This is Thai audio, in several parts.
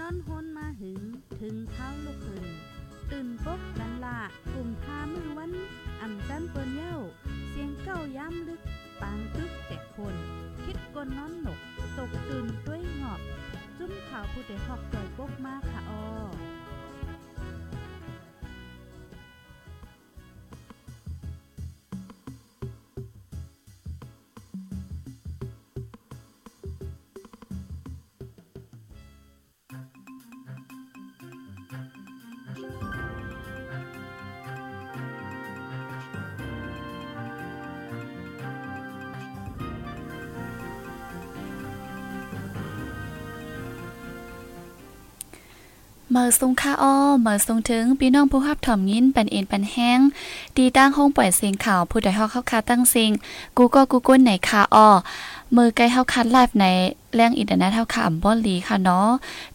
นอนฮนมาหึง ถึงเท้าลูกหึงตื่นปกกันละกลุ่มทามือวันอ่ำจันเปิ้นเย้า เสียงเก้าย้ำลึก ปางตึกแต่คน คิดกนนอนหนก ตกตื่นด้วยหงอบ จุ้มข่าวผู้เดหอกจอยปกมากค่ะออ มาสุงค่าอ้อเมื่อสุงถึงพี่น้องผู้รับถ่อมยินปันเอ็นปันแห้งตีตั้งห้องปล่อยเสียงข่าวผู้ใดฮอกเข้าคาตั้งเสียงกูก็กูก้นไหนค่าอ้อมือใกล้เฮาคัดไลฟ์ในแรงอินเทอร์เน็ตเฮาขำบ่หลีค่ะเนาะ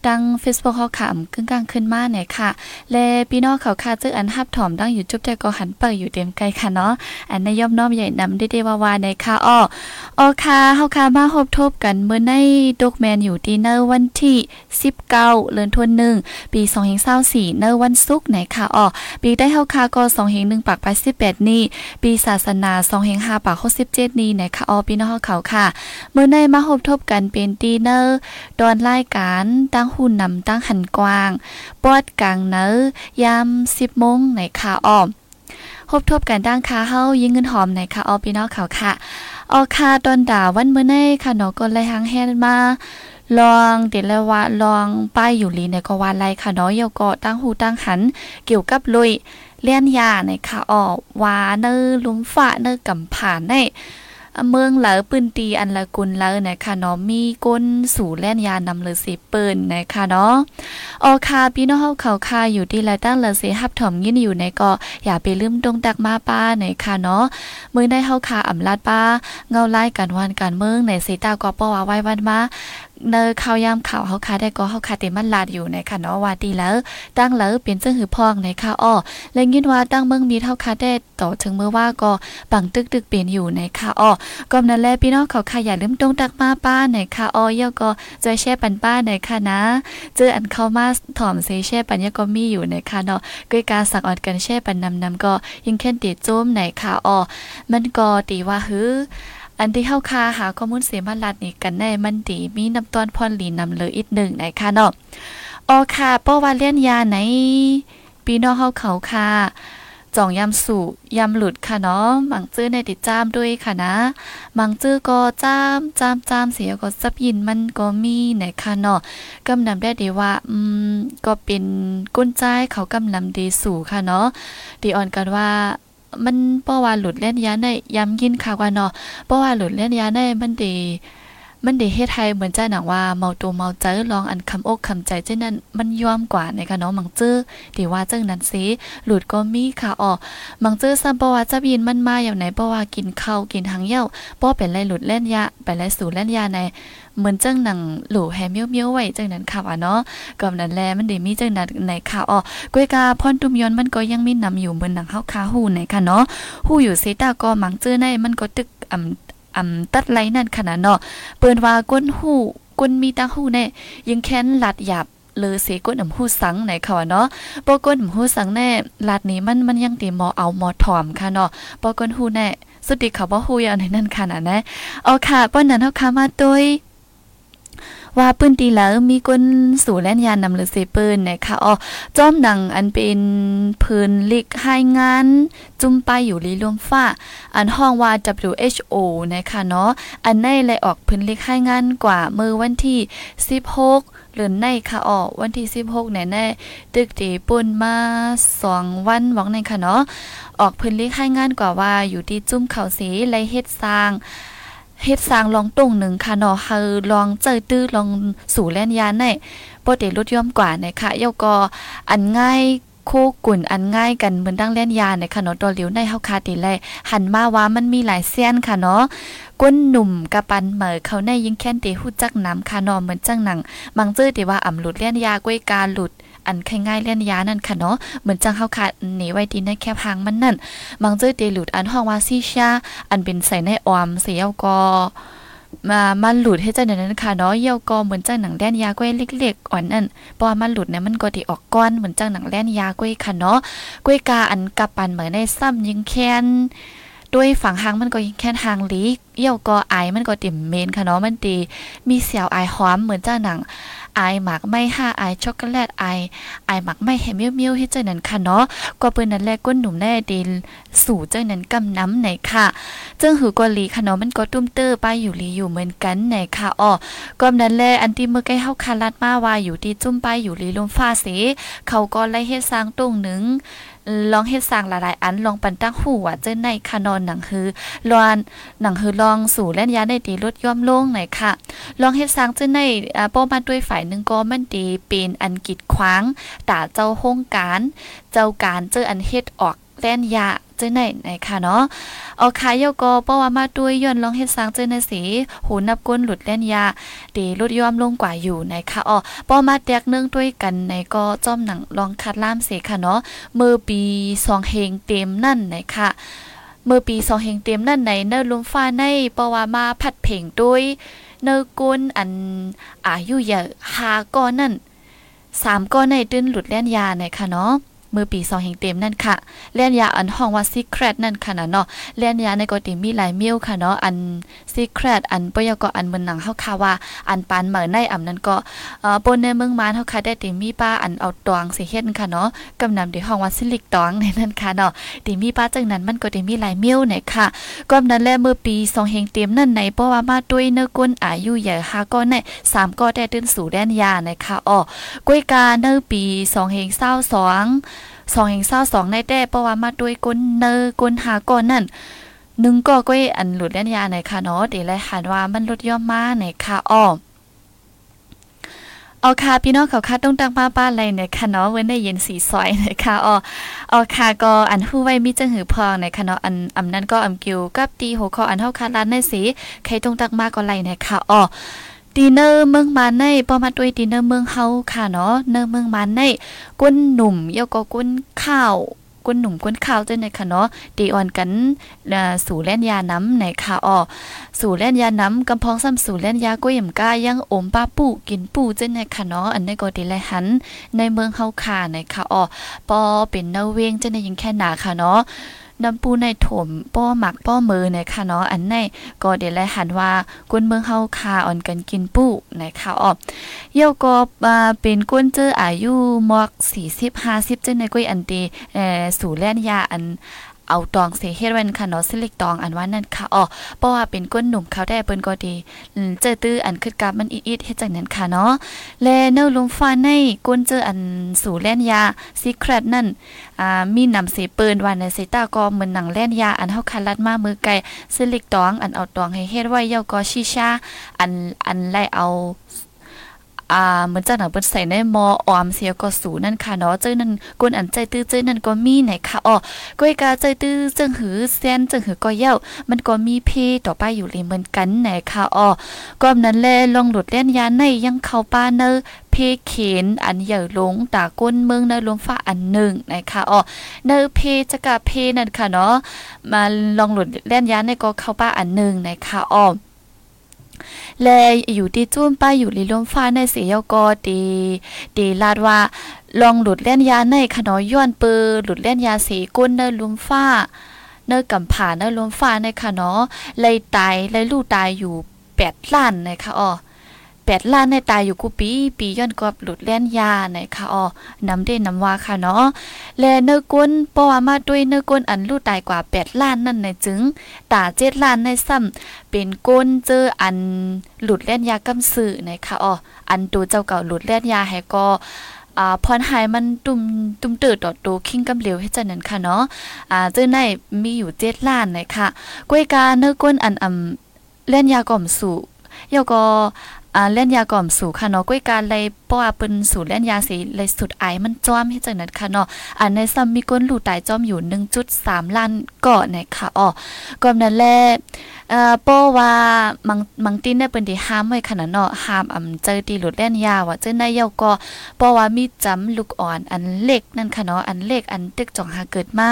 ดัง Facebook เฮาขำกึ่งกลางขึ้นมาเนี่ยค่ะ และพี่น้องเขาค่ะจึกอันฮับถอมดังอยู่จุบใจก็หันเปิดอยู่เต็มไกลค่ะเนาะอันในย่อมน้อมใหญ่นำได้ๆว่าในค่ะอ้อออค่ะเฮาค่ะมาพบทบกันเมื่อในดกแมนอยู่ที่เนอร์วันที่ 19เดือนธันวาคมปี2024เนอร์วันศุกร์ไหนค่ะอ้อปีได้เฮาค่ะก็2.1ปากไป18นี้ปีศาสนา2.5ปาก67นี้ไหนค่ะอ้อพี่น้องเขาค่ะเมื่อในมาพบทบกันเป็นตีเนอร์ดอนรายการตั้งหุ่นนำตั้งหันกว้าง ปอดกลางเนอร์ยาม10โมงในขาอ้อมพบทบกันดังคาเฮายิงเงินหอมในคาออพี่น้องเขาค่ะ ออคาตอนด่าวันเมื่อในค่ะเนาะก็เลยหังแฮนมาลองเดลว่าลองป้ายอยู่ลีในก็ว่าไรค่ะเนาะเยาก็ตั้งหูตั้งหัน เกี่ยวกับลุยเลียนยาในค่ะออวาเนอลุมฝะเนอกำผ่านใน เมืองเหลอปืนตีอันละกุลเลอนะคะเนาะมีก้นสู่แล่นยานำเลยสิปืนนะคะเนาะออคาพี่น้องเฮาเขาคาอยู่ที่ไรตั้งเลยสิฮับถอมยินอยู่ในก็อย่าไปลืมตรงตักมาป้าในค่ะเนาะมือได้เฮาคาอำลาดป้าเงาไล่กันวันกันเมืองในสิตาก็ป้อว่าไว้วันมา เนอข้าวยามข่าวเฮาคาได้ก็เฮาคาเต็มมันลาดอยู่ในค่ะเนาะว่าดีแล้ว ตั้งแล้วเป็นจังหือพองในค่ะอ้อและยินว่าตั้งเมืองมีเท่าคาได้ต่อถึงเมื่อว่าก็ปังตึกตึกเป็นอยู่ในค่ะอ้อก็นั่นแหละพี่น้องเขาค่ะอย่าลืมตรงตักมาป้าในค่ะอ้อเยก็จอยแช่ปันป้าในค่ะนะเจออันเข้ามาถ่อมเซแช่ปันยก็มีอยู่ในค่ะเนาะก้อยการสักออดกันแช่ปันนำนำก็ยิ่งแค่นติดโจมในค่ะอ้อมันก็ตีว่าฮือ อันที่เข้าคาหาข้อมูลเสียมาลัดนี่กันแน่มันดีมีน้ำตอนพรหลีนำเลยอีกหนึ่งนะคะเนาะอ๋อค่ะเพราว่าเลียนยาไหนปีนอเฮาเขาค่ะจ่องยำสู่ยำหลุดค่ะเนาะมังจื้อในติดจ้ามด้วยค่ะนะ มังจื้อก็จ้ามจ้ามจ้ามเสียก็ซับยินมันก็มีไหนค่ะเนาะกำนำได้ดีว่า อืม ก็เป็นกุ้นใจเขากำนำดีสู่ค่ะเนาะดีอ่อนกันว่า มันเพราะว่าหลุดเล่นยาในย้ำยินค่ะว่าเนาะเพราะว่าหลุดเล่นยาในมันดีมันดีเฮ็ดให้เหมือนใจหนังว่าเมาตัวเมาใจลองอันคำอกคำใจเจ้นั้นมันยอมกว่าในค่ะเนาะมังเจ้อดีว่าเจังนั้นสิหลุดก็มีค่ะอ๋อมังเจ้อซ้ำเพราะว่าจะยินมันมาอย่างไหนเพราะว่ากินข้าวกินหางเยี่ยวเพราะเป็นไรหลุดเล่นยาไปไรสู่เล่นยาใน เหมือนจังหนังหลูแฮเมียวเมียวไว้จังนั้นค่ะว่าเนาะก็นั้นแลมันได้มีจังนั้นในข่าวอ๋อกวยกาพรตุมยอนมันก็ยังมีนำอยู่เหมือนหนังเฮาคาหูในค่ะเนาะหูอยู่เซตาก็มังเจอในมันก็ตึกอ่ำอ่ำตัดไหลนั่นขนาดเนาะเปิ้นว่าก้นหูก้นมีตาหูแน่ยังแค้นหลัดหยาบเลยเสก้นอำหูสังไหนค่ะเนาะปอก้นอำหูสังแน่ลาดนี้มันมันยังตีหมอเอาหมอถอมค่ะเนาะปอก้นหูแน่สุดที่เขาบ่ฮู้อย่างในนั้นค่ะนะนะเอาค่ะป้อนนั้นเฮาค่ะมาตวย ว่าปืนตีแล้วมีก้นสู่แล่นยานนำหรือเซปืนนะคะอ๋อจอมหนังอันเป็นพื้นลิกให้งานจุ่มไปอยู่ลีรวมฟ้า อันห้องว่า WHO นะคะเนาะอันในเลยออกพื้นลิกให้งานกว่าเมื่อวันที่ 16 หรือในค่ะอ๋อวันที่ 16เนี่ยแน่ตึกตีปุ่นมา2วันหวังในค่ะเนาะออกพื้นลิกให้งานกว่าว่าอยู่ที่จุ่มเขาสีไรเฮ็ดสร้าง เฮ็ดสร้างลองตรงหนึ่งค่ะเนาะคือลองเจอตื้อลองสู่แล่นยานในบ่ได้ลดย่อมกว่านะคะเยาก็อันง่ายคู่กุ่นอันง่ายกันเหมือนดังเล่นยาในค่ะเนาะตัวเหลียวในเฮาคาติไลหันมาว่ามันมีหลายเส้นค่ะเนาะก้นหนุ่มกะปันเหมอเขาในยิ่งแค้นเตฮู้จักน้ำค่ะเนาะเหมือนจังหนังบางเจ้อที่ว่าอ่ำหลุดเล่นยาก้วยกาหลุด อันคง่ายเล่นยานั่นค่ะเนาะเหมือนจังเฮาขาดหนีไว้ดีในแคบหางมันนั่นบางเจอเตลุดอันห้องว่าซีชาอันเป็นใส่ในออมเสียวก็มามันหลุดให้เจังนั้นค่ะเนาะเยี่ยวก็เหมือนจังหนังแล่นยาก้วยเล็กๆอ่อนนั่นเพราะว่ามันหลุดเนี่ยมันก็ที่ออกก้อนเหมือนจังหนังแล่นยาก้วยค่ะเนาะก้วยกาอันกับปันเหมือนในซ้ำยิงแค้น ด้วยฝั่งหางมันก็แค่หางลีเยี่ยวก็ไอมันก็ติ่มเมนค่ะเนาะมันตีมีเสียวไอหอมเหมือนเจ้าหนังไอหมักไม่ห้าไอช็อกโกแลตไอไอหมักไม่แฮมเมียวๆที่เจ้านั้นค่ะเนาะก็เปิ้นนั้นแรกก้นหนุ่มแน่ดินสู่เจ้านั้นกำน้ำไหนค่ะจึงหือกอลีค่ะเนาะมันก็ตุ้มเตอร์ไปอยู่ลีอยู่เหมือนกันไหนค่ะอ้อก็นั้นแลอันที่เมื่อใกล้เฮาคาลัดมาว่าอยู่ที่จุ่มไปอยู่ลีลมฟ้าเสเขาก็ไล่เฮ็ดสร้างตรงหนึ่ง ลองเฮ็ดสร้างหลายๆอันลองปันตั้งหูว่าเจ้าในคานอนหนังฮือลอนหนังฮือลองสู่เล่นยาได้ดีลดย่อมลงหน่อยค่ะลองเฮ็ดสร้างเจ้าในอ่าป้อมาด้วยฝ่ายหนึ่งก็มันดีเป็นอันกิดขวางตาเจ้าโฮงการ เจ้าการเจออันเฮ็ดออก แล่นยาเจ้ไหนไหนค่ะเนาะเอาขายเยก็ป้อว่ามาด้วยย้อนลองเฮ็ดสร้างเจ้าในสีหูนับก้นหลุดแล่นยาดีลดย่อมลงกว่าอยู่ไหนค่ะอ๋อป้อมาแตกเนื่องด้วยกันในก็จ้อมหนังลองคัดล่ามเสค่ะเนาะเมื่อปี2เฮงเต็มนั่นไหนค่ะเมื่อปี2เฮงเต็มนั่นในเนอลมฟ้าในปอว่ามาผัดเพ่งด้วยเนอกุนอันอายุเยอะหาก้อนนั่นสามก้อนในตื้นหลุดแล่นยาในค่ะเนาะ เมื่อปีสองแห่งเต็มนั่นค่ะเล่นยาอันห้องว่าซีเครตนั่นค่ะนะเนาะเล่นยาในกติมีหลายมิ้วค่ะเนาะอันซีเครตอันปยก็อันเมืองหนังเฮาค่ะว่าอันปานเหมือในอำนั้นก็เอ่อปนในเมืองมานเฮาค่ะได้ติมีป้าอันเอาตวงสิเฮ็ดค่ะเนาะกำนำที่ห้องว่าซิลิกตองในนั้นค่ะเนาะติมีป้าจังนั้นมันก็ติมีหลายมิ้วเนี่ยค่ะก็นั้นแลเมื่อปีสองแห่งเต็มนั่นในเพราะว่ามาด้วยเนื้อก้นอายุใหญ่5ก็ใน3ก็ได้ตื้นสู่แดนยานะคะอ้อก้วยกาเนื้อปี2แห่ง22สอง สองแห่งเศร้าสองในแต่เพราะว่ามาด้วยก้นเนอก้นหาก่อนนั่นหนึ่งก็ก้อยอันหลุดแล่นยาไหนค่ะเนาะเดี๋ยวเลยหันว่ามันลดย่อมมาไหนค่ะอ้อเอาค่ะพี่น้องเขาค่ะต้องตั้งป้าป้าอะไรเนี่ยค่ะเนาะเว้นได้เย็นสีซอยนะคะอ๋อเอาค่ะก็อันฮู้ไว้มีจังหือพองในค่ะเนาะอันอำนั้นก็อำกิวกับตีหัวข้ออันเฮาค่ะร้านในสีใครต้องตั้งมาก็ไล่นะคะอ๋อ ดีเนอร์เมืองมาในปอมาด้วยดีเนอร์เมืองเฮาค่ะเนาะเนอร์เมืองมาในกุ้นหนุ่มเยาก็กุ้นข้าวก้นหนุ่มก้นข้าวเจ้าในค่ะเนาะดีอ่อนกันสู่แล่นยาน้ำในค่ะอ้อสู่แล่นยาน้ำกำพองซ้ำสู่แล่นยาก้อยยำก้ายังอมป้าปู่กินปู่เจ้าในค่ะเนาะอันนี้ก็ดีแลหันในเมืองเฮาค่ะในค่ะอ้อปอเป็นเนาเวงเจ้าในยังแค่หนาค่ะเนาะ น้ำปูในถมป้อหมักป้อมือนะคะเนาะอันในก็เดี๋ยวแลหันว่าก้นเมืองเฮาคาอ่อนกันกินปู้นะคะอ๋อเยี่ยวก็เป็นก้นเจออายุมอก40 50จังในก้อยอันตีเอ่อสู่แล่นยาอัน เอาตองเสเฮ็ดไว้ค่ะเนาะสิลิกตองอันว่านั่นค่ะอ๋อเพราะว่าเป็นก้นหนุ่มเขาได้เปิ้นก็ดีเจอตื้ออันขึ้นกับมันอีดๆเฮ็ดจังนั้นค่ะเนาะแลเนอลมฟ้าในก้นเจออันสู่แล่นยาซีเครตนั่นอ่ามีนำเสเปิ้นว่าในเซตาก็เหมือนหนังแล่นยาอันเฮาคันลัดมามือไกลสิลิกตองอันเอาตองให้เฮ็ดไว้เยาก็ชิชาอันอันไล่เอา อ่าเหมือนจังหนังเปิ้นใส่ในมอออมเสียก็สูนั่นค่ะเนาะเจ้านั่นกวนอันใจตื้อเจ้านั่นก็มีไหนค่ะอ๋อก้อยกาใจตื้อจังหือแซนจังหือก็เย้ามันก็มีเพต่อไปอยู่เลยเหมือนกันไหนค่ะอ๋อก็นั้นแลลองหลุดเล่นยาในยังเข้าป้าเนอเพเขนอันใหญ่ลงตาก้นเมืองในลมฟ้าอันหนึ่งนะคะอ๋อเนอเพจะกะเพนั่นค่ะเนาะมาลองหลุดเล่นยาในก็เข้าป้าอันหนึ่งนะคะอ๋อ แลอยู่ที่จุ้มป้ายอยู่ลีลมฟ้าในเสียก็ดีดีลาดว่าลองหลุดเล่นยาในขนอย้อนเปือหลุดเล่นยาสีก้นเนลุมฟ้า เนกำผ่าเนลมฟ้าในค่ะเนอเลยตายเลยลูกตายอยู่แปดล้านนะคะอ๋อ แปดล้านในตายอยู่กูปี ปีย้อนกอบหลุดแล่นยาไหนค่ะอ๋อนำได้นำว่าค่ะเนาะแลเนื้อก้นปว่ามาด้วยเนื้อก้นอันลูกตายกว่าแปดล้านนั่นในจึงตาเจ็ดล้านในซ้ำเป็นก้นเจออันหลุดแล่นยากำสื่อไหนค่ะอ๋ออันตัวเจ้าเก่าหลุดแล่นยาให้ก็อ่าพรหายมันตุ่มตุ่มเติดต่อตัวคิงกำเหลวให้จันนั้นค่ะเนาะอ่าเจ้าในมีอยู่เจ็ดล้านนะคะกวยกาเนื้อก้นอันอ่ำเล่นยากล่อมสู่ยาก็ อ่าเล่นยาก่อมสู่ค่ะเนาะก้วยการเลยเพราะว่าเปิ้นสู่เล่นยาสีเลยสุดไอมันจ้อมให้จังนั้นค่ะเนาะอันในซ้ำมีก้นหลูตายจ้อมอยู่ 1.3 ล้านก่อนนะคะอ๋อก่อนั้นแล เอ่อป้อว่ามังมังตินได้เปิ้นที่ห้ามไว้ขนาดเนาะห้ามอำเจอตีหลุดแล่นยาว่าเจ้าในเยาก็ป้อว่ามีจำลูกอ่อนอันเล็กนั่นค่ะเนาะอันเล็กอันตึกจ่องหาเกิดมา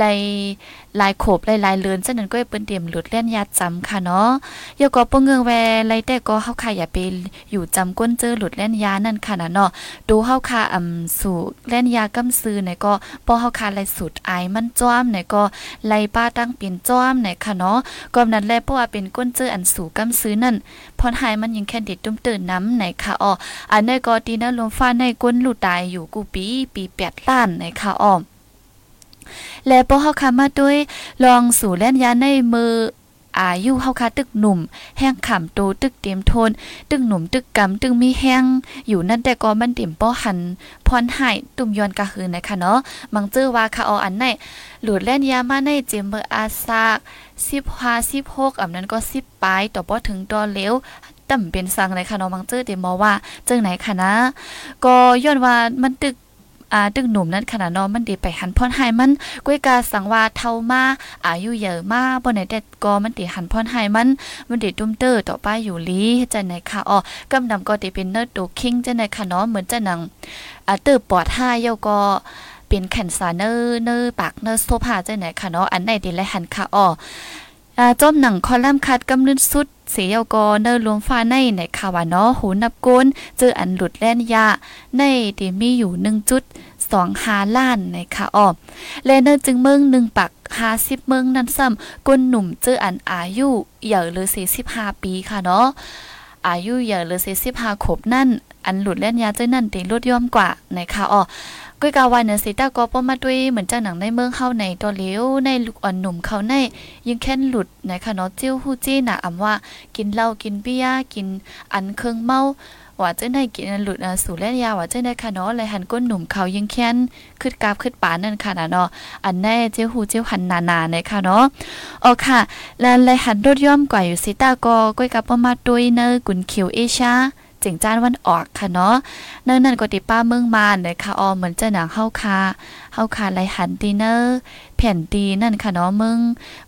ลายลายโขบลายลายเลือนจังนั้นก็เปิ้นเตรียมหลุดแล่นยาจำค่ะเนาะเยาก็ป้อเงืองแวไลแต่ก็เฮาค่ะอย่าไปอยู่จำก้นเจอหลุดแล่นยานั่นค่ะนะเนาะดูเฮาค่ะอำสู่แล่นยากำซื้อไหนก็ป้อเฮาค่ะลายสุดอายมันจ้อมไหนก็ไล่ป้าตั้งเปลี่ยนจ้อมไหนค่ะเนาะก็นั้นแลเพราะว่าเป็นก้นเจออันสูงกำซื้อนั่นพรหายมันยังแค่เด็ดตุ้มตื่นน้ำไหนค่ะอ๋ออันนี้ก็ตีนะลมฟ้าในก้นลูตายอยู่กูปีปีแปดล้านไหนค่ะอ๋อและพอเฮาคามาด้วยลองสู่แล่นยาในมือ อายุเฮาคาตึกหนุ่ม แห้งขำโตตึกเต็มโทน ตึกหนุ่มตึกกำตึกมีแห้ง อยู่นั่นแต่ก็มันเต็มป้อหันพรหายตุ่มยอนกะหืนนะคะเนาะมังเจอว่าค่ะอออันไหนหลุดแล่นยามาในเจมเบอร์อาซากสิบห้าสิบหกอันนั้นก็สิบปลายต่อบ่ถึงตอเลี้ยวต่ำเป็นสังเลยค่ะน้องมังเจอเดมอว่าจังไหนค่ะนะ ก็ย้อนว่ามันตึก อ่าตึกหนุ่มนั้นขนาดนอมันดีไปหันพรหายมันก้วยกาสังว่าเท่ามาอายุเยอะมาบ่ไหนแต่ก็มันตีหันพรหายมันมันดีตุ้มเตอร์ต่อไปอยู่ลีจังไหนค่ะอ๋อกำนำก็ตีเป็นเนิร์ดดูคิงจังไหนค่ะเนาะเหมือนจะหนังอ่าเตอร์ปอดห้าเยาก็เป็นแขนสาเนอร์เนอร์ปากเนอร์โซฟาจังไหนค่ะเนาะอันไหนดีและหันค่ะอ๋ออ่าจอมหนังคอลัมน์คัดกำลืนสุด เสียวกอเนอรวมฟ้าในในคาวานาะหูนับก้นเจออันหลุดแล่นยาในที่มีอยู่1จุดสองหาล้านในค่ะอ้อและเนอจึงเมืองหนึ่งปักห้าสิบเมืองนั้นซ้ำก้นหนุ่มเจออันอายุเหย่อเลยสี่สิบห้าปีค่ะเนาะอายุเหย่อเลยสี่สิบห้าขบนั่นอันหลุดแล่นยาเจ้านั่นตีลดย่อมกว่าในค่ะอ้อ ก้ยกาวันเนสิตาก็ป้อมาด้วยเหมือนเจ้าหนังในเมืองเข้าในตัวเลี้ยวในลูกอ่อนหนุ่มเขาในยังแค่นหลุดในคะเนาะจิ้วฮู้จี้น่ะอำว่ากินเหล้ากินเบียร์กินอันเครื่องเมาว่าเจ้าได้กินหลุดสู่เล่นยาว่าเจ้าได้ค่ะเนาะเลยหันก้นหนุ่มเขายังแค้นขึ้นกราบขึ้นป่านั่นค่ะนะเนาะอันแน่เจ้าฮู้เจ้าหันนานาในค่ะเนาะอ๋อค่ะแล้วเลยหันรถย่อมกว่าอยู่สิตาก็ก้อยกับประมาด้วยเนอกุนคิวเอชา จิงจ้านวันออกค่ะเนาะเนื่องนั้นก็ติป้าเมืองมานเลยค่ะออเหมือนจะหนังเข้าคา เข้าคาไรหันดีเนอร์แผ่นดีนั่นค่ะเนาะเมือง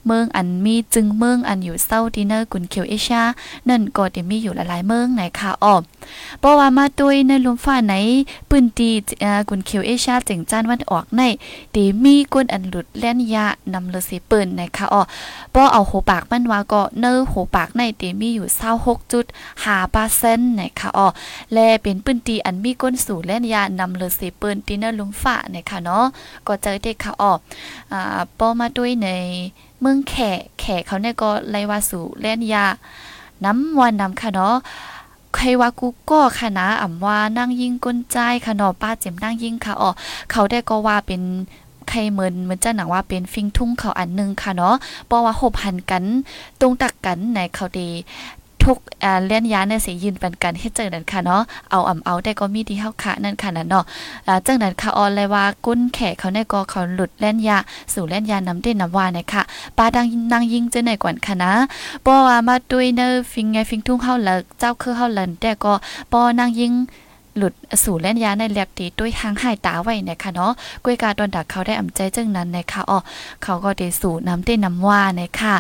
เมืองอันมีจึงเมืองอันอยู่เศร้าดีเนอร์กุนเขียวเอชานั่นก็ติมีอยู่หลายๆเมืองไหนค่ะออเพราะว่ามาด้วยในลมฟ้าไหนปืนตีกุนเขียวเอชาเจิงจ้านวันออกในตีมีกวนอันหลุดแล่นยานำเลสิปืนไหนะคะอ๋อป้อเอาโหปากมันว่าก็เนอโหปากในตีมีอยู่เศร้าหกจุดหาปอร์เซนต์นะคะอ๋อแลเป็นปืนตีอันมีก้นสู่แล่นยานำเลสิปืนตีเนอร์ลุมฟ้าไหนะคะเนาะก็เจอเด็กค่ะอ๋ออ่าป้อมาด้วยในเมืองแขกแขกเขาเนี่ยก็ไลว่าสู่แล่นยา น้ำวันน้ำค่ะเนาะใครว่ากูก็ค่ะนะอ่ำว่านั่งยิงก้นใจค่ะเนาะป้าเจ็มนั่งยิงค่ะอ๋อเขาได้ก็ว่าเป็นใครเหมือนเหมือนจะหนังว่าเป็นฟิงทุ่งเขาอันนึงค่ะเนาะเพราะว่าหบหันกันตรงตักกันในเขาดี ทุกเล่นยาในเสียืนปันกันเฮ็ดจังนั้นค่ะเนาะเอาอ่ำเอาได้ก็มีที่เฮาค่ะนั่นค่ะนั่นเนาะอ่าจังนั้นค่ะออนเลยว่ากุ้นแขกเขาในก็เขาหลุดเล่นยาสู่เล่นยาน้ำเต้นน้ำวานะคะปาดังนางยิงจะไหนก่อนค่ะนะป้อว่ามาด้วยเนอฟิงไงฟิงทุ่งเฮาละเจ้าคือเฮาเลินแต่ก็ป้อนางยิง หลุดสู่แล่นยาในแลบตีด้วยหางหายตาไว้นะคะเนาะกวยกาตอนดักเขาได้อ่ำใจจังนั้นนะคะอ๋อเขาก็ได้สู่น้ำเต้นน้ำว่านะคะ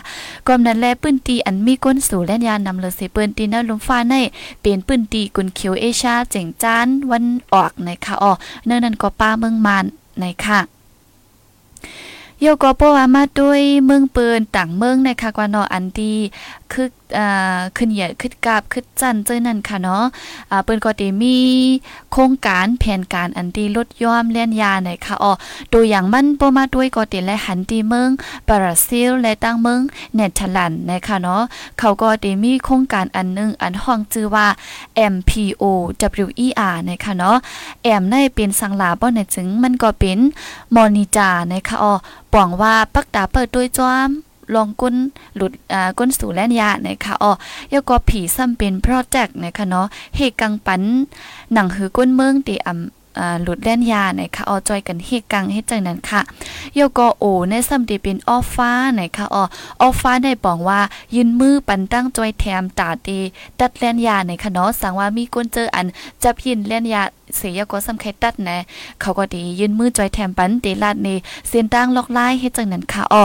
กอมนั้นแลปื้นตีอันมีก้นสู่แล่นยานำเลยสิปืนตีนลุมฟ้าในเป็นปื้นตีกุนเขียวเอชาเจ๋งจานวันออกนะคะอ๋อเนื่องนั้นก็ป้าเมืองมานนะคะโยก็ปว่ามาด้วยเมืองปินต่างเมืองในคะกวานาะอันดี คืออ่าขึ้นเหยียดขึ้นกาบขึ้นจันเจ้นั่นค่ะเนาะอ่าเปิ้นก็ได้มีโครงการแผนการอันดีลดย่อมเล่นยาในค่ะอ๋อตัวอย่างมันปมาด้วยก็ติและหันตีเมืองบราซิลและตั้งเมืองเนเธอร์แลนด์นะคะเนาะเขาก็ได้มีโครงการอันนึงอันห้องชื่อว่า MPO WER นะคะเนาะแอมในเป็นสังลาบ่ในจึงมันก็เป็นมอนิจานะคะอ๋อปองว่าปักตาเปิดด้วยจ้อม ลองก้นหลุดอ่าก้นสู่แลนยานะคะอ๋อยก็ผีซ้ำเป็นโปรเจกต์นะคะเนาะเฮกังปันหนังหือก้นเมืองตีอ่ำหลุดแล่นยานคะออจอยกันเฮกังเฮ็ดจังนั้นค่ะโยกโอในซัมดีเป็นออฟฟ้านคะออออฟฟ้าได้บอกว่ายืนมือปันตั้งจอยแถมตาตีตัดแล่นยาในคะเนาะสังว่ามีก้นเจออันจับยินแล่นยา เสียก็สำไคตัดนะเขาก็ดียืนมือจอยแถมปันเตลาดนี่เส้นตั้งล็อกไล่เฮ็ดจังนั้นค่ะอ๋อ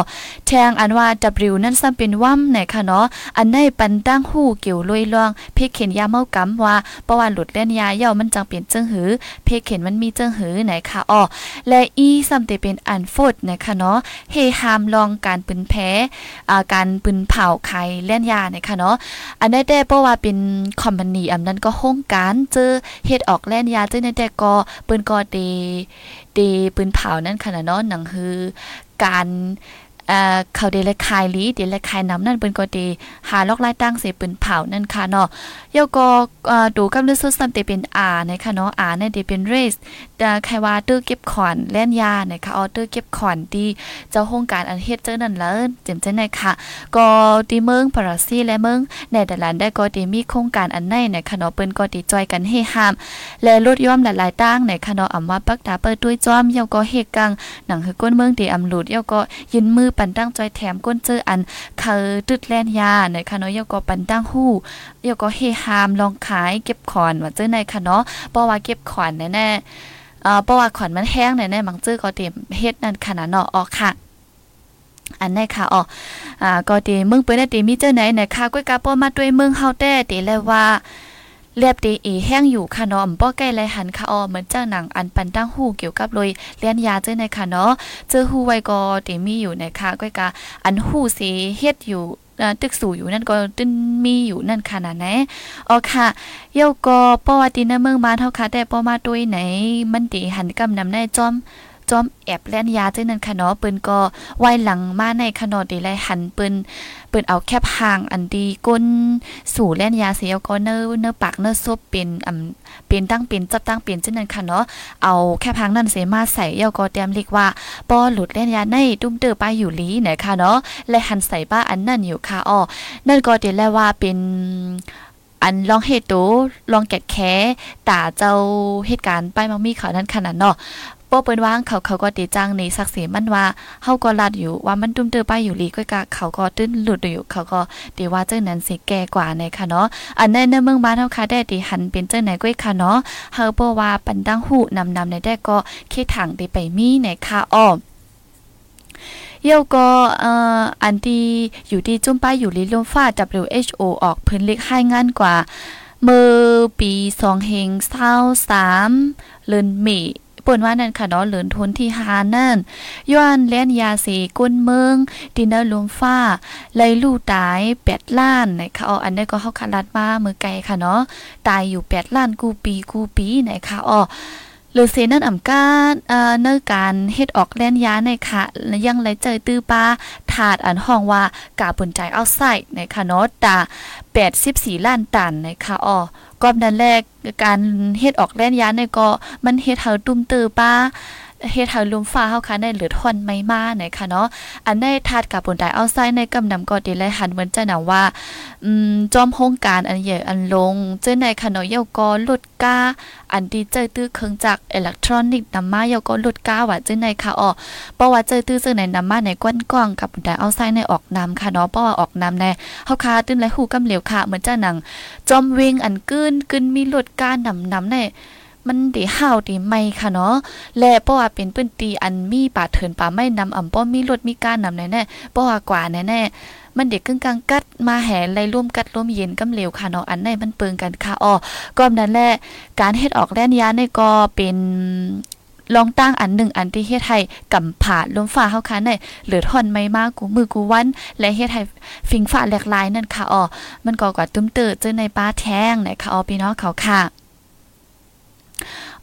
แทงอันว่า W นั่นซ้ำเป็นว่ำไหนค่ะเนาะอันในปันตั้งหู้เกี่ยวลุยลองเพเข็นยาเมากำว่าเพราะว่าหลุดเล่นยาเย่ามันจังเป็นจังหือ เพเข็นมันมีจังหือไหนค่ะอ๋อและอีซ้ำเตเป็นอันโฟดนะคะเนาะเฮฮามลองการปืนแพ้อ่าการปืนเผาไข่เล่นยานะคะเนาะอันนี้แต่เพราะว่าเป็นคอมพานีอำนั้นก็โครงการเจอเฮ็ดออกแล่นยาึ่งในแต่ก็ปืนก็เดเดปืนเผานั่นค่ะเนาะหนังคือการ เอ่อเขาเดลคายลีเดลคายน้ำนั่นเปิ้นก็เดหาลอกลายตั้งเสปืนเผานั่นค่ะเนาะเยาก็เอ่อดูกับลืองสุดซ้ำเตเป็นอานะคะเนาะอาเนี่ยเดเป็นเรสแต่ใครว่าตอร์เก็บขอนแล่นยานะคะออเตอร์เก็บขอนดีเจ้าโครงการอันเฮ็ดเจอนั่นแล้วเจ็มจังได๋ค่ะก็ดีเมืองปาราซีและเมืองเนเธอร์แลนด์ได้ก็ดีมีโครงการอันในนะคะเนาะเปิ้นก็ดีจอยกันเฮห้าม และลดย่อมหลายๆตั้งในคะเนาะอำว่าปักตาเปิดด้วยจ้อมเยาก็เฮกังหนังคือก้นเมืองดีอำหลุดเยาก็ยินมือปันตั้งจอยแถมก้นเจออันคือตึดแล่นยาในคะเนาะเยาก็ปันตั้งหู้เยาก็เฮหามลองขายเก็บขอนว่าเจอในคะเนาะเพราะว่าเก็บขอนแน่ๆเอ่อเพราะว่าขอนมันแห้งแน่ๆบางเจอก็เต็มเฮ็ดนั่นขนาดเนาะออกค่ะอันนี้ค่ะอ๋ออ่าก็ดีมึงเปิ้นได้ดีมีเจ้าไหนนะคะก้อยกาป้อมาด้วยเมืองเฮาแต่ตีเลยว่า เรียบดีเอแห้งอยู่ค่ะเนาะอำป้อใกล้ไรหันค่ะอ๋อเหมือนจ้างหนังอันปันตั้งหูเกี่ยวกับเลยเลียนยาเจ้าในค่ะเนาะเจอหูไว้ก็ตีมีอยู่ในะคะก้อยกาอันหูสีเฮ็ดอยู่ตึกสู่อยู่นั่นก็ตึ้นมีอยู่นั่นค่ะนะแนะอ๋อค่ะเย้าก็ป้อว่าตีนเมืองมาเท่าค่ะแต่ป้อมาด้วยไหน มันตีหันกำนำในจอมจอมแอบแล่นยาเจ้านั้นค่ะเนาะปิ้นก็ไว้หลังมาในขนอดีไลหันปิ้น เปิ้นเอาแคบห่างอันดีก้นสู่แล่นยาเสียก็เนอเนอปากเนอซบเป็นอำเป็นตั้งเป็นจับตั้งเป็นเจ้านั้นค่ะเนาะเอาแคบห่างนั่นเสมาใส่เยาก็เตรียมเรียกว่าป้อหลุดแล่นยาในตุ้มเตอไปอยู่ลีนะคะเนาะและหันใส่บ้าอันนั่นอยู่ค่ะอ้อนั่นก็เดี๋ยวแล้วว่าเป็นอันลองเฮ็ดโตลองแกะแคตาเจ้าเหตุการณ์ไปมังมีเขานั้นขนาดเนาะ ป้อเปิ้นว่างเขาเขาก็ตีจังในศักดิ์ศรีมันว่าเฮาก็ลัดอยู่ว่ามันตุ้มเตอไปอยู่ลีก็กะเขาก็ตื้นหลุดอยู่เขาก็ตีว่าเจ้านั้นสิแก่กว่าในค่ะเนาะอันนั้นในเมืองบ้านเฮาค่ะได้ตีหันเป็นเจ้าไหนก้อยค่ะเนาะเฮาบ่ว่าปันดังหูนำนำในได้ก็คิดถังได้ไปมีในค่ะอ้อมเยวก็ออันที่อยู่ที่จุ่มป้ายอยู่ลิลมฟ้า WHO ออกพิ่นเล็กให้งานกว่า เมื่อปี2เฮง23เดือนเมษ เปิ้นว่านั่นค่ะเนาะเหลือนทนที่หานั่นย้อนแล่นยาสีก้นเมืองดินเนอร์ลมฟ้า ไลลู่ตาย8ล้านนะคะอ๋ออันนี้ก็เฮาคัดลัดมามือไกลค่ะเนาะตายอยู่8ล้านกูปีกูปีนะคะอ๋อหรือเซนั่นอ่ำการเอ่อเนื้อการเฮ็ดออกแล่นยาในค่ะยังไรเจอตื้อป้าถาดอันห้องว่ากาบนใจเอาใส่นะคะเนาะตา 84 ล้านตันนะคะอ๋อกอบนั้นแรกการเฮ็ดออกแล่นยานในก็มันเฮ็ดเฮาตุ้มตือป้า เฮ็ดให้ลมฟ้าเฮาค่ะได้เหลือทอนไม่มาไหนค่ะเนาะอันได้ทาดกับบนไดเอาไซในกำนำก็ดีเลยหันเหมือนจะหนาว่าอืมจอมโครงการอันใหญ่อันลงเจ้าในค่ะเนาะเยาก็ลดก้า อันดีเจอตื้อเครื่องจักรอิเล็กทรอนิกส์นำมาเยาก็ลดก้าว่าเจ้าในค่ะอ๋อเพราะว่าเจอตื้อเจ้าในนำมาในก้นกล้องกับบนไดเอาไซในออกนำค่ะเนาะเพราะว่าออกนำแน่เฮาค่ะตื้นและหูกำเหลวค่ะเหมือนจะหนังจอมเวงอันกึ้นกึ้นมีลดก้านำนำใน มันดีห้าวดีไม่ค่ะเนาะและเพราะว่าเป็นปื้นตีอันมีป่าเถินป่าไม่นำอ่ำป้อมีรถมีการนำแน่ๆเพราะว่ากว่าแน่ๆมันเด็กกึ่งกลางกัดมาแห่ไล่ร่วมกัดร่วมเย็นกำเหลวค่ะเนาะอันไหนมันเปิงกันค่ะอ้อก็นั้นแหละการเฮ็ดออกแล่นยาในก็เป็นลองตั้งอันหนึ่งอันที่เฮ็ดให้กำผาลมฟ้าเฮาค่ะในเหลือทอนไม่มากกูมือกูวัน และเฮ็ดให้ฟิงฟ้าแหลกลายนั่นค่ะอ้อมันก็กว่าตุ้มเตอเจอในป้าแท้งนะคะอ้อพี่น้องเขาค่ะ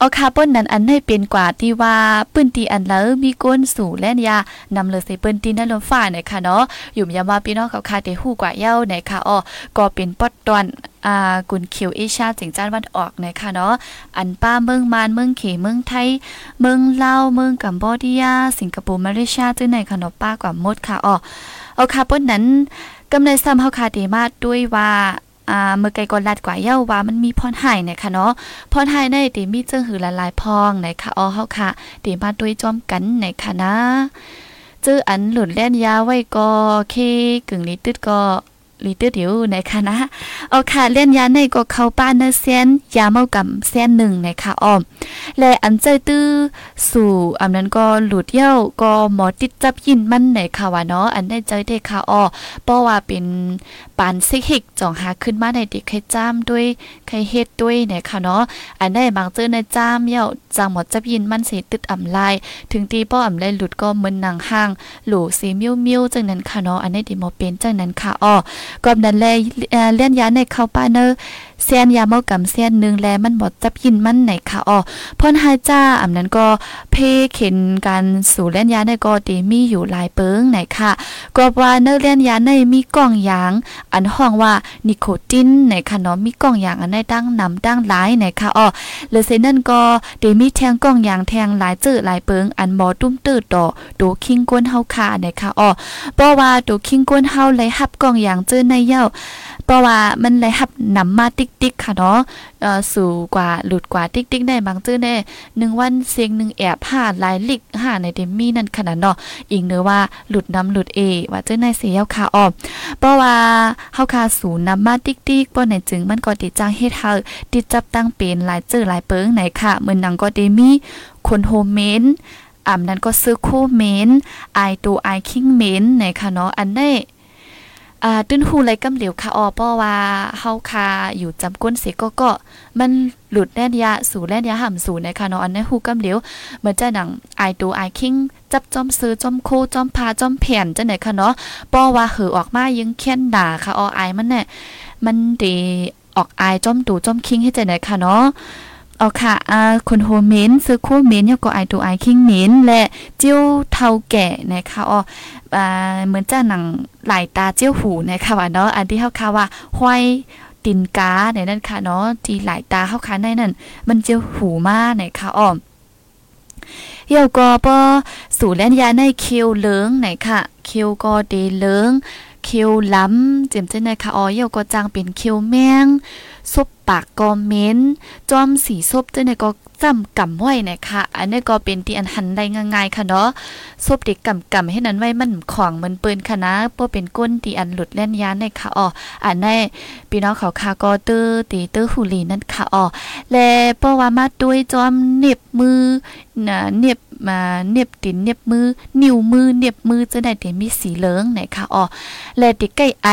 เอาคาร์บอนนั้นอันให้เป็นกว่าที่ว่าปื้นตีอันแล้วมีก้นสู่แล่นยานำเลยใส่ปื้นตีนั่นลมฟ้าเนี่ยค่ะเนาะอยู่ยามว่าพี่น้องเขาคาเตฮู้กว่าเย้าเนี่ยค่ะอ้อก็เป็นปอดตอนอ่ากุนเขียวเอชาจิงจ้านวันออกนะคะเนาะอันป้าเมืองมานเมืองเขเมืองไทย เมืองลาวเมืองกัมพูชาสิงคโปร์มาเลเซียจังไหนค่ะเนาะป้ากว่ามดค่ะอ้อเอาคาร์บอนนั้นกำไรซ้ำเฮาคาเตมาด้วยว่า อ่าเมื่อไกลก่อนลัดกว่าเย้าว่ามันมีพรหายนะคะเนาะพรหายในตีมีเจิงหือละลายพองนะคะอ๋อเฮาค่ะตีมาด้วยจอมกันนะคะนะเจออันหลุดแล่นยาไว้ก็เคกึ่งลิตึดก็ ลีเตอร์เดียวนะคะนะเอาค่ะเล่นยาในก็เข้าป้านเนเซนยาเมากำเซนหนึ่งนะคะอ้อมและอันใจตื้อสู่อันนั้นก็หลุดเย้าก็หมอติดจับยินมันในค่ะว่าเนาะอันได้ใจได้ค่ะอ้อเพราะว่าเป็นปานซิกฮิกจ่องหาขึ้นมาในเด็กไข่จ้ามด้วยไข่เฮ็ดด้วยเนี่ยค่ะเนาะอันได้บางเจอในจ้ามเย้าจังหมดจับยินมันสิติดอ่ำลายถึงตีป้ออ่ำไลหลุดก็เหมือนนางห้างหลูสีมิวมิวจังนั้นค่ะเนาะอันนี้ดิโมเป็นจังนั้นค่ะอ้อกอบนั้นแลเลียนยาในเข้าป้าเนอ เซียนยาเมากำเซียนนึงแลมันบดจับยินมันไหนค่ะอ้อพ่นหายจ้าอำนั้นก็เพเข็นการสู่เล่นยาในก็ตีมีอยู่หลายเปิงไหนค่ะก็ว่าเนื้อเล่นยาในมีกล่องยาง อันห้องว่านิโคตินไหนค่ะเนาะมีกล่องยางอันได้ตั้งนำตั้งหลายไหนค่ะอ้อเลยเซนั่นก็ตีมีแทงกล่องยางแทงหลายจื้อหลายเปิงอันหมอตุ้มตื้อต่อดูคิงก้นเฮาค่ะไหนค่ะอ้อเพราะว่าดูคิงก้นเฮาเลยหับกล่องยางจื้อในเย้า ราะว่ามันเลยหับนำมาติ๊กติ๊กค่ะเนาะเอ่อสู่กว่าหลุดกว่าติ๊กติ๊กได้บางจื้อแน่หนึ่งวันเสียงหนึ่งแอบผ่าหลายลิกห่าในเดมี่นั่นขนาดเนาะอีกเนื้อว่าหลุดน้ำหลุดเอว่าจื้อในเสียคาออมเพราะว่าเฮาคาสู่นำมาติ๊กติ๊กบ่ไหนจึงมันก็ติดจ้างเฮ็ดเฮาติดจับตั้งเป็นหลายจื้อหลายเปิงไหนค่ะเหมือนนังก็เดมี่คนโฮมเมนอ่ำนั้นก็ซื้อคู่เมนไอตูไอคิงเมนในค่ะเนาะอันนี้ อ่าตื้นหูไรกำเหลียวค่ะออป้อว่าเฮาคาอยู่จำก้นเสก็ก็มันหลุดแล่นยาสู่แล่นยาห่ำสู่นะคะเนาะอันนี้ฮูกำเหลียวเหมือนจะหนังไอตูไอคิงจับจอมซื้อจอมโคจอมพาจอมแผ่นจังไหนค่ะเนาะป้อว่าเหอออกมายังแค้นด่าค่ะออไอมันเนี่ยมันดีออกอายจอมตูจอมคิงให้จังไหนค่ะเนาะ เอาค่ะอ่าคนโฮเมนซื้อคู่เมนเนี่ยก็ไอตัวไอคิงเมนและเจียวเท่าแก่นะคะอ๋ออ่าเหมือนจะหนังหลายตาเจียวหูนะคะว่าเนาะอันที่เฮาค่ะว่าห้อยตินกาในนั้นค่ะเนาะที่หลายตาเฮาค่ะในนั้นมันเจียวหูมากนะคะอ๋อเยวก็ปอสู่แล่นยาในคิวเลืองไหนค่ะคิวก็เดเลืองคิวล้ำเจ็มเจ้นนะคะอ๋อเยวก็จางเป็นคิวแมง ซบปากก็เม้น จอมสีซบเจ้าเนี่ยก็จำกำไว้นะคะอันนี้ก็เป็นที่อันหันได้ง่ายๆค่ะเนาะซบเด็กกำกำให้นั้นไว้มันของมันปืนค่ะนะเพื่อเป็นก้นที่อันหลุดเล่นยานในค่ะอ๋ออันนี้พี่น้องเขาคาก็ตื้อตีตื้อหูลีนั่นค่ะอ๋อและเพราะว่ามาด้วยจอมเน็บมือนะเน็บ มาเน็บตินเน็บมือ นิ้วมือเน็บมือจะได้เดี๋ยวมีสีเหลืองไหนคะอ๋อและติใกล้ไอ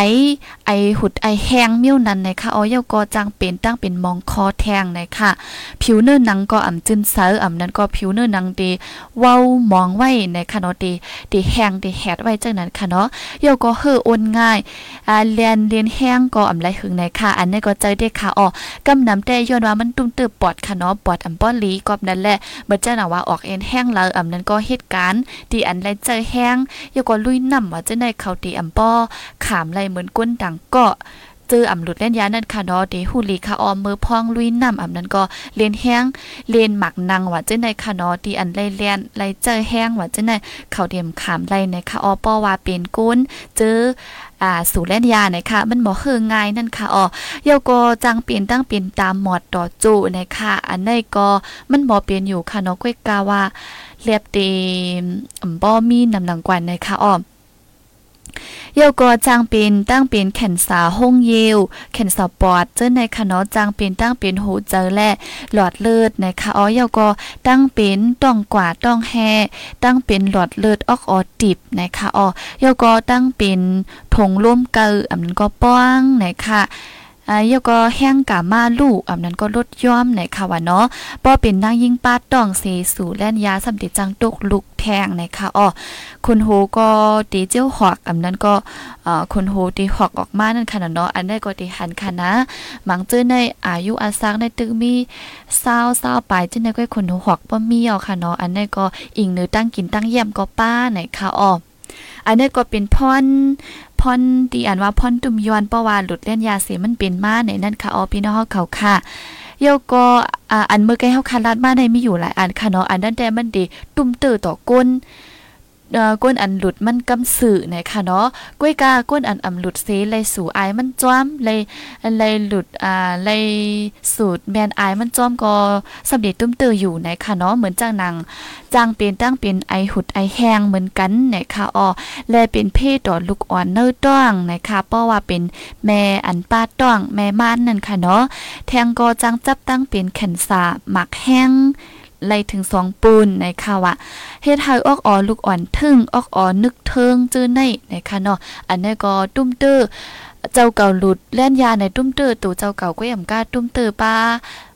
ไอหุดไอแห้งเมิ้วนั้นไหนคะอ๋อเยาก็จังเป็นตั้งเป็นมองคอแทงไหนคะผิวเนื้อหนังก็อ่ำจึนเซออ่ำนั้นก็ผิวเนื้อหนังดีเว้ามองไว้ในคะเนาะดีดีแห้งดีแหดไว้จังนั้นค่ะเนาะเยาก็เฮือโอนง่ายอ่าเรียนเรียนแห้งก็อ่ำไรหึงในค่ะ อันนี้ก็ใจได้ค่ะอ๋อกำน้ำแต่ย้อนว่ามันตุ้มเติบปอดค่ะเนาะปอดอ่ำป้อนลีกอบนั่นแหละเมื่อจ้าหนาว่าออกเอ็นแห้งแล้วอำนั้นก็เหตุการณ์ที่อันไรเจอแห้งยกว่าลุยน้ำว่าจะได้เขาตีอำป้อขามไรเหมือนก้นดังก็เจออ่ำหลุดเล่นยานั่นค่ะเนาะเดฮูลีค่ะออมมือพองลุยน้ำอ่ำนั้นก็เลียนแห้งเลียนหมักนางว่าเจ้ในค่ะเนาะที่อันไล่เลียนไล่เจอแห้งว่าเจ้ในเขาเดียมขามไล่ในค่ะออป้อว่าเป็นก้นเจออ่าสู่แล่นยานะคะมันบ่เฮือง่ายนั่นค่ะอ๋อเยาก็จังเปลี่ยนตั้งเปลี่ยนตามหมอดต่อจูนะคะอันนี้ก็มันบ่เปลี่ยนอยู่ค่ะเนาะก้อยกาว่าเรียบเตมบ่มีน้ำหนังกว่านะคะอ๋อ เยาก็จางเป็นตั้งเป็นแขนสาห้องเยวแขนสาปอดเจ้าในคะเนาะจางเป็นตั้งเป็นหูเจอและหลอดเลือดนะคะอ๋อเยาก็ตั้งเป็นต้องกว่าต้องแฮตั้งเป็นหลอดเลือดออกออดิบนะคะอ๋อเยาก็ตั้งเป็นถงร่วมเกออันนั้นก็ป้องนะคะ อ่ายก็แห้งกามาลูกอันนั้นก็ลดย่อมในค่ะว่าเนาะป้อเป็นนางยิ่งป้าต้องเสสู่แล่นยาสำติจังตกลุกแทงในค่ะอ้อคุณโหก็ตีเจ้าหอกอันนั้นก็เอ่อคุณโหตีหอกออกมานั่นค่ะเนาะอันได้ก็ตีหันค่ะนะมังเจอในอายุอาซักในตึกมีเศร้าเศร้าไปจังได๋ก็คุณโหหอกบ่มีเอาค่ะเนาะอันนี้ก็อิงเนื้อตั้งกินตั้งเยี่ยมก็ป้าไหนค่ะอ้อ อันนี้ก็เป็นพรพรตีอันว่าพรตุ่มยอนเพราะว่าหลุดเล่นยาเสมันเป็นมาในนั่นค่ะอ๋อพี่น้องเขาค่ะโยก็อ่าอันเมื่อกี้เฮาคันลาดมาในมีอยู่หลายอันค่ะเนาะอันนั้นแต่มันดีตุ่มเตอต่อก้น ก้นอันหลุดมันกำสื่อนะคะเนาะก้วยกาก้นอันอำหลุดเสเลยสู่อายมันจ้อมเลยเลยหลุดอ่าเลยสูตรแมนอายมันจ้อมก็สำเร็จตุ้มเตออยู่นะคะเนาะเหมือนจ้างนางจางเป็นตั้งเป็นไอหุดไอแห้งเหมือนกันนะคะอ๋อและเป็นเพศต่อลูกอ่อนเนื้อต้องนะคะเพราะว่าเป็นแม่อันป้าต้องแม่ม่านนั่นค่ะเนาะแทงก็จังจับตั้งเป็นแขนสาหมักแห้ง ไล่ถึงสองปูนนะคะว่าเฮ็ดให้ออกอ่อลูกอ่อนทึ่งออกอ่อนึกเทิงจื้อในนะคะเนาะอันนี้ก็ตุ้มเตอเจ้าเก่าหลุดแล่นยาในตุ้มเตอตัวเจ้าเก่าก็ยำกาตุ้มเตอป้า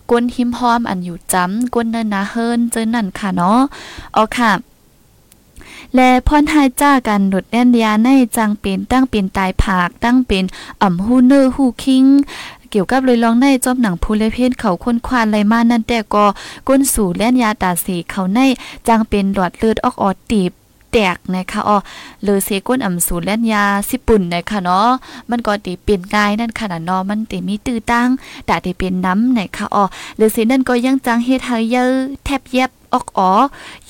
กวนหิมหอมอันอยู่จำกวนเนินนาเฮิรนเจอนั่นค่ะเนาะเอาค่ะและพรหายจ้ากันหลุดแน่นยาในจังเป็นตั้งเป็นตายผากตั้งเป็นอ่ำฮูเนอร์ฮูคิง เกี่ยวกับเลยลองในจอมหนังผู้เลเพนเขาค้นควานไรมานั่นแต่ก็ก้นสู่แล่นยาตาสีเขาในจังเป็นหลอดเลือดออกออดตีบ แตกนะคะอ๋อหรือเสก้นอ่ำสูนแล่นยาสิปุ่นนะคะเนาะมันก็ตีเป็นง่ายนั่นค่ะเนาะมันตีมีตื้อตั้งแต่ตีเป็นน้ำนะคะอ๋อหรือเสนั่นก็ยังจังเฮ็ดให้เยอะแทบเย็บออกอ๋อ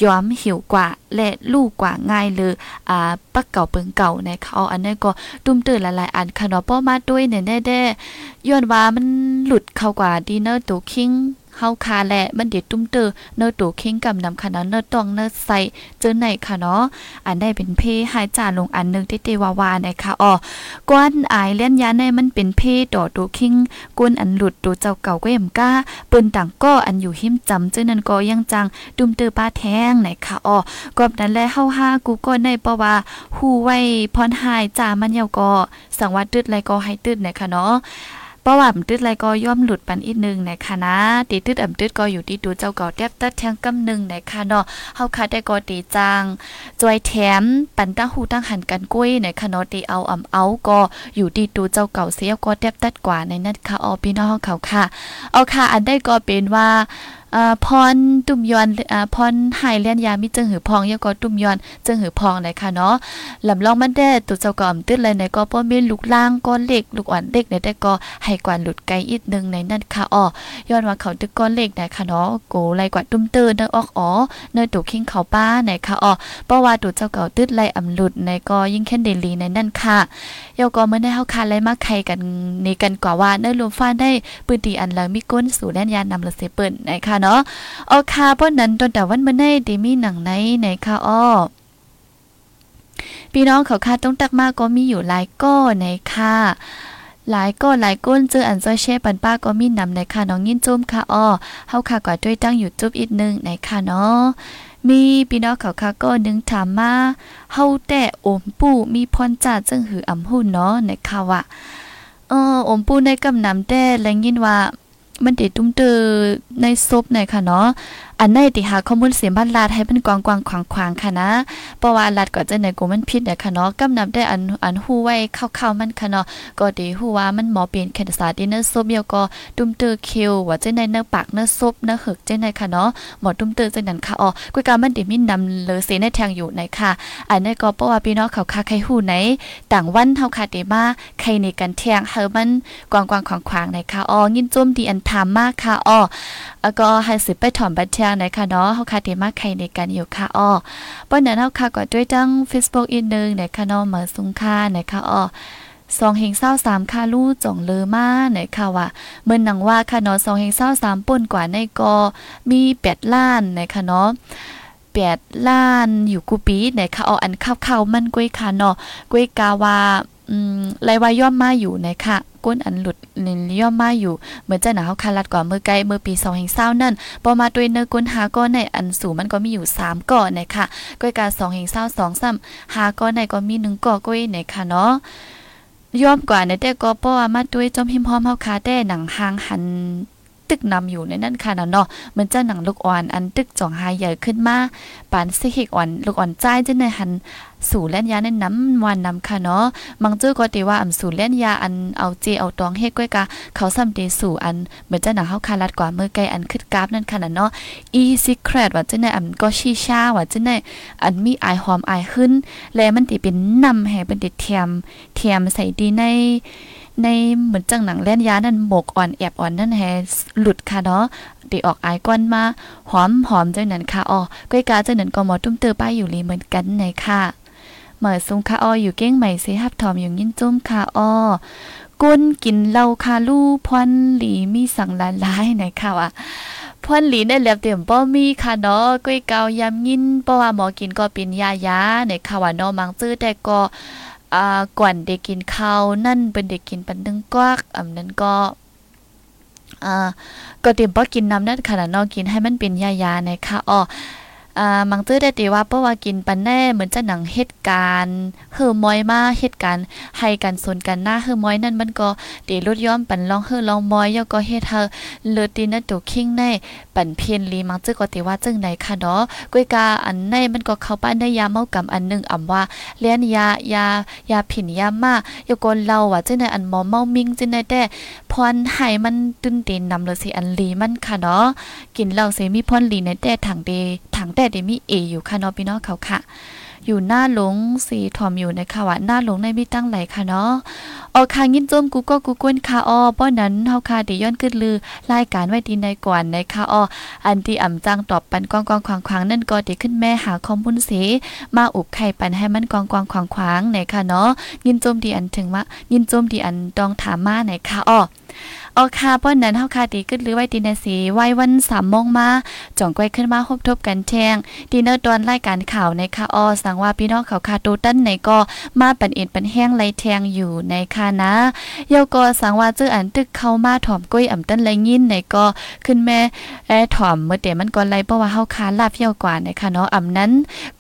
ยอมหิวกว่าและลูกกว่าง่ายเลยอ่าปักเก่าเปิงเก่านะคะอ๋ออันนี้ก็ตุ้มตื่นหลายๆอันค่ะเนาะป้อมาด้วยเนี่ยแน่ๆย้อนว่ามันหลุดเข้ากว่าดีเนอร์ตัวคิง เฮาคาแหละมันเด็ดตุ้มเตอเนอตูคิงกำนำคณะเนอตองเนอใสเจอไหนค่ะเนาะอันได้เป็นเพหายจ่าลงอันนึงที่เตวาวานะคะอ๋อกวนอายเล่นยาในมันเป็นเพดอตูคิงกวนอันหลุดตัวเจ้าเก่าก็ยมก้าปิ้นต่างก็อันอยู่หิมจำเจอนั้นก็ยังจังตุ้มเตอป้าแท้งนะคะอ๋อกอบนั้นแลเฮาหากูก็ในเพราะว่าฮู้ไว้พรหายจ่ามันยาวก็สังวัดตึดไรก็ให้ตึดไหนะคะเนาะ เพราะว่าอำตึดไรก็ย่อมหลุดปันอีกนึงนะคะนะตีตึดอำตึดก็อยู่ที่ดูเจ้าเก่าแทบตัดแทงกำนึงนะคะเนาะเฮาคาได้ก็ตีจางจอยแถมปันตั้งหูตั้งหันกันกุ้ยนะคะเนาะตีเอาอำเอาก็อยู่ที่ดูเจ้าเก่าเสียก็แทบตัดกว่าในนั้นค่ะออพี่น้องเขาค่ะเอาค่ะอันได้ก็เป็นว่า อ่าพรตุ่มยอนอ่าพรหายเลียนยามีจึงหือพองยาก็ตุ่มยอนจึงหือพองเลยค่ะเนาะลำลองมันได้ตัวเจ้าก็อมตึ้ดเลยในก็ป้อมีลูกล่างก้อนเล็กลูกอ่อนเล็กในแต่ก็ให้กว่าหลุดไกลอีกนึงในนั่นค่ะอ้อย้อนว่าเขาตึกก้อนเล็กนะคะเนาะโกไรกว่าตุ้มเตือนเนออกอ๋อเนอตุกคิงเขาป้าในค่ะอ้อเพราะว่าตัวเจ้าเก่าตึ้ดไลอำหลุดในก็ยิ่งแค่เดลีในนั่นค่ะยาก็เมื่อได้เฮาคาไลมาใครกันนี่กันกว่าว่าเนอรวมฟ้าได้ปืนตีอันแล้วมีก้นสู่แล่นยานำละเสเปิ้นนะคะเนาะออค่ะเพราะนั้นตอนแต่วันมื้อในได้มีหนังในในค่ะอ้อพี่น้องเขาคาต้องตักมากก็มีอยู่หลายก้อในค่ะหลายก็หลายก้นเจออันจ้อยแช่ปันป้าก็มีนำในค่ะน้องยินจุ้มค่ะอ้อเฮาค่ะก็ด้วยตั้งอยู่จุ๊บอีกนึงในค่ะเนาะมีพี่น้องเขาค่ะก็นึงถามมาเฮาแต่โอมปู่มีพรจ่าจึงหืออำหุ่นเนาะในค่ะว่าเอออมปู่ในกำนำแต่แลงยินว่า มันเดตุ้มเตอในซบหน่อยค่ะเนาะอันในติหาข้อมูลเสียงบ้านลาดให้เป็นกวางกวางขวางขวางค่ะนะเพราะว่าลาดก็จะในกูมันผิดเนี่ยค่ะเนาะกำนำได้อันอันฮู้ไว้เข้าๆมันค่ะเนาะก็ดีฮู้ว่ามันหมอเปลี่ยนแคนสาดิเนอร์ซบเดียวก็ตุ้มเตอคิวว่าจะในเนื้อปากเนื้อซบเนื้อหึกจะในค่ะเนาะหมอตุ้มเตอจังนั้นค่ะอ๋อกุยกามันติมีนำเลยเสในแทงอยู่ไหนค่ะ อันนี้ก็เพราะว่าพี่น้องเขาคาใครฮู้ไหนต่างวันเฮาคาเดมาใครในกันแทงเฮามันกวางกวางขวางขวางไหนค่ะอ๋อยินจมดีอันถามมากค่ะอ้อก็ให้สิไปถอนบัตรเทียงนะคะเนาะเฮาค่ะเดมาใครในกันอยู่ค่ะอ้อป้อนนั้นเฮาค่ะก็ด้วยจัง Facebook อีกนึงนะคะเนาะมาสุงค่านคะอ้อสองเฮงเศร้าสามค่าลู่จ่องเลอมาไหนค่ะว่าเมื่อนังว่าค่ะเนาะสองเฮงเศร้าสามป่นกว่าในก็มีแปดล้านนะคะเนาะแปดล้านอยู่กูปีไหนค่ะเออันข้าวๆมันกล้วยค่ะเนาะกล้วยกาว่า ไรวาย่อมมาอยู่นะคะก้นอันหลุดนินย่อมมาอยู่ เหมือนจะหนาวคันรัดกว่าเมื่อไกลเมื่อปีสองแห่งเศร้านั่นพอมาด้วยเนื้อก้นหาก้อนในอันสูงมันก็มีอยู่3ก้อนนะคะก้อยกาสองแห่งเศร้าสองซ้ำหาก้อนในก็มี1ก่อก้อยนะคะเนาะย่อมกว่าในแต่ก็เพราะว่ามาด้วยจอมพิมพร้อมเฮาคาแต่หนังหางหัน ตึกนำอยู่ในนั่นค่ะเนาะเหมือนเจ้าหนังลูกอ่อนอันตึกจ่องหายใหญ่ขึ้นมาปานสิหิกอ่อนลูกอ่อนใจจะในหันสู่แล่นยาในน้ำวันนำค่ะเนาะมังเจอก็ตีว่าอำสู่แล่นยาอันเอาเจเอาตองเฮ็ดก้อยกะเขาซ้ำเตสู่อันเหมือนเจ้าหนังเฮาคาลัดกว่าเมื่อไกลอันคึดกราฟนั่นค่ะเนาะอีซิเครตว่าจะในอำก็ชีชาว่าจะในอันมีอายหอมอายขึ้น และมันติเป็นนำให้เป็นติเทียมเทียมใส่ดีใน ในเหมือนจังหนังแล่นยานั่นหมกอ่อนแอบอ่อนนั่นแฮหลุดค่ะเนาะดีออกอายก้อนมาหอมหอมจังนั้นค่ะอ๋อก้อยกาจังนั้นก็หมอตุ้มเตอป้ายอยู่ลีเหมือนกันในค่ะเหมือซุงค่ะอ้ออยู่เก้งใหม่เสฮับถอมอยู่ยินจุ้มค่ะอ้อก้นกินเหล้าคาลู่พรหลีมีสังลาลายไหนค่ะว่ะพรหลีได้แล้วเตรียมป้อมีค่ะเนาะก้อยเกายำยินเพราะว่าหมอกินก็เป็นยายาในค่ะว่าเนาะมังจื้อแต่ก็ อ่าก่อนเด็กกินข้าวนั่นเป็นเด็กกินปันนึงกวักอำนั้นก็อ่าก็เตรียมป้อกินน้ำนั่นขนาดนอกกินให้มันเป็นยายาในค่ะอ้อ อ่ามังตื้อได้ตีว่าเพราะว่ากินปันแน่เหมือนจะหนังเหตุการณ์เฮอมอยมาเหตุการณ์ให้กันสนกันหน้าเฮอมอยนั่นมันก็ตีลดย้อมปันลองเฮอลองมอยย่อก็เฮ็ดเฮอเลือตีนะตัวคิงในปันเพียนลีมังตื้อก็ตีว่าจังไหนค่ะเนาะก้ยกาอันในมันก็เข้าป้านได้ยาเมากำอันนึงอำว่าเลียนยายายาผินยามาย่ก็เล่าว่าจังไหนอันหมอเมามิงจังไหนแต่พรให้มันตึนเตีนนำเลยสิอันลีมันค่ะเนาะกินเหล้าเสมีพรลีในแต่ถังเดถังแต่เดมีเออยู่ค่ะเนาะพี่น้องเขาค่ะ อยู่หน้าหลงสีถอมอยู่ในะคะว่าหน้าหลงในมีตั้งไหลค่ะเนาะออค่ะยินจมกูก็กูกวนค่ะออป้อนั้นเฮาค่ะดิย้อนขึ้นลือรายการไว้ดีในก่อนในะคะอออันที่อ่ำจังตอบปันกองกองขวางขวางนั่นก็ดิขึ้นแม่หาข้อมูลเสมาอุบไข่ปันให้มันกองกองขวางขวางไหนค่ะเนาะยินจมดีอันถึงว่ายินจมดีอันดองถามมาไหนค่ะออ ออค่ะป้อนนั้นเฮาค่ะดีขึ้นหรือไว้ดีในสีไว้วัน3โมงมาจ่องก้อยขึ้นมาพบทบกันแทงดีเนอร์ตอนรายการข่าวในค่ะออสังว่าพี่น้องเขาค่ะตูตั้นไหนก็มาปันเอ็นปันแห้งไลแทงอยู่ในค่ะนะเยาก็สังว่าจื้ออันตึกเข้ามาถ่อมก้อยอ่ำตั้นไรยินไหนก็ขึ้นแม่แอถ่อมเมื่อเดี๋ยวมันก็ไล่เพราะว่าเฮาคาลาบเยี่ยวกว่าในค่ะเนาะอ่ำนั้น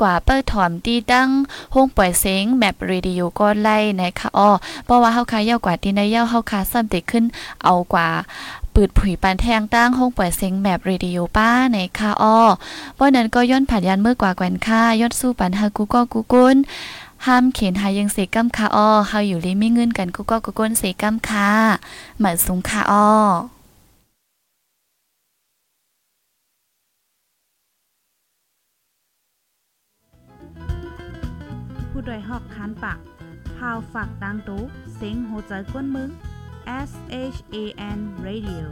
กว่าเปิ้ลถ่อมตีตั้งห้องปล่อยเสียงแมปเรดิโอก็ไล่ในค่ะอ้อเพราะว่าเฮาคาเยี่ยวกว่าที่ในเยี่ยวเฮาคาซ้ำติขึ้นเอากว่าปืดผุยปานแทงตั้งห้องปล่อยเสียงแมปเรดิโอป้าในค่ะอ้อเพราะนั้นก็ย้อนผัดยันเมื่อกว่าแกวนค่าย้อนสู้ปันฮากูก็กูกุนห้ามเขียนหายังเสกัมค่ะอ้อเฮาอยู่ลิมีเงินกันกูก็กูกุนเสกัมค่ะหมายสูงค่ะอ้อผู้ดยหอกคานปากพาวฝากดังตู้เซ็งโหใจกวนมึง S H A N Radio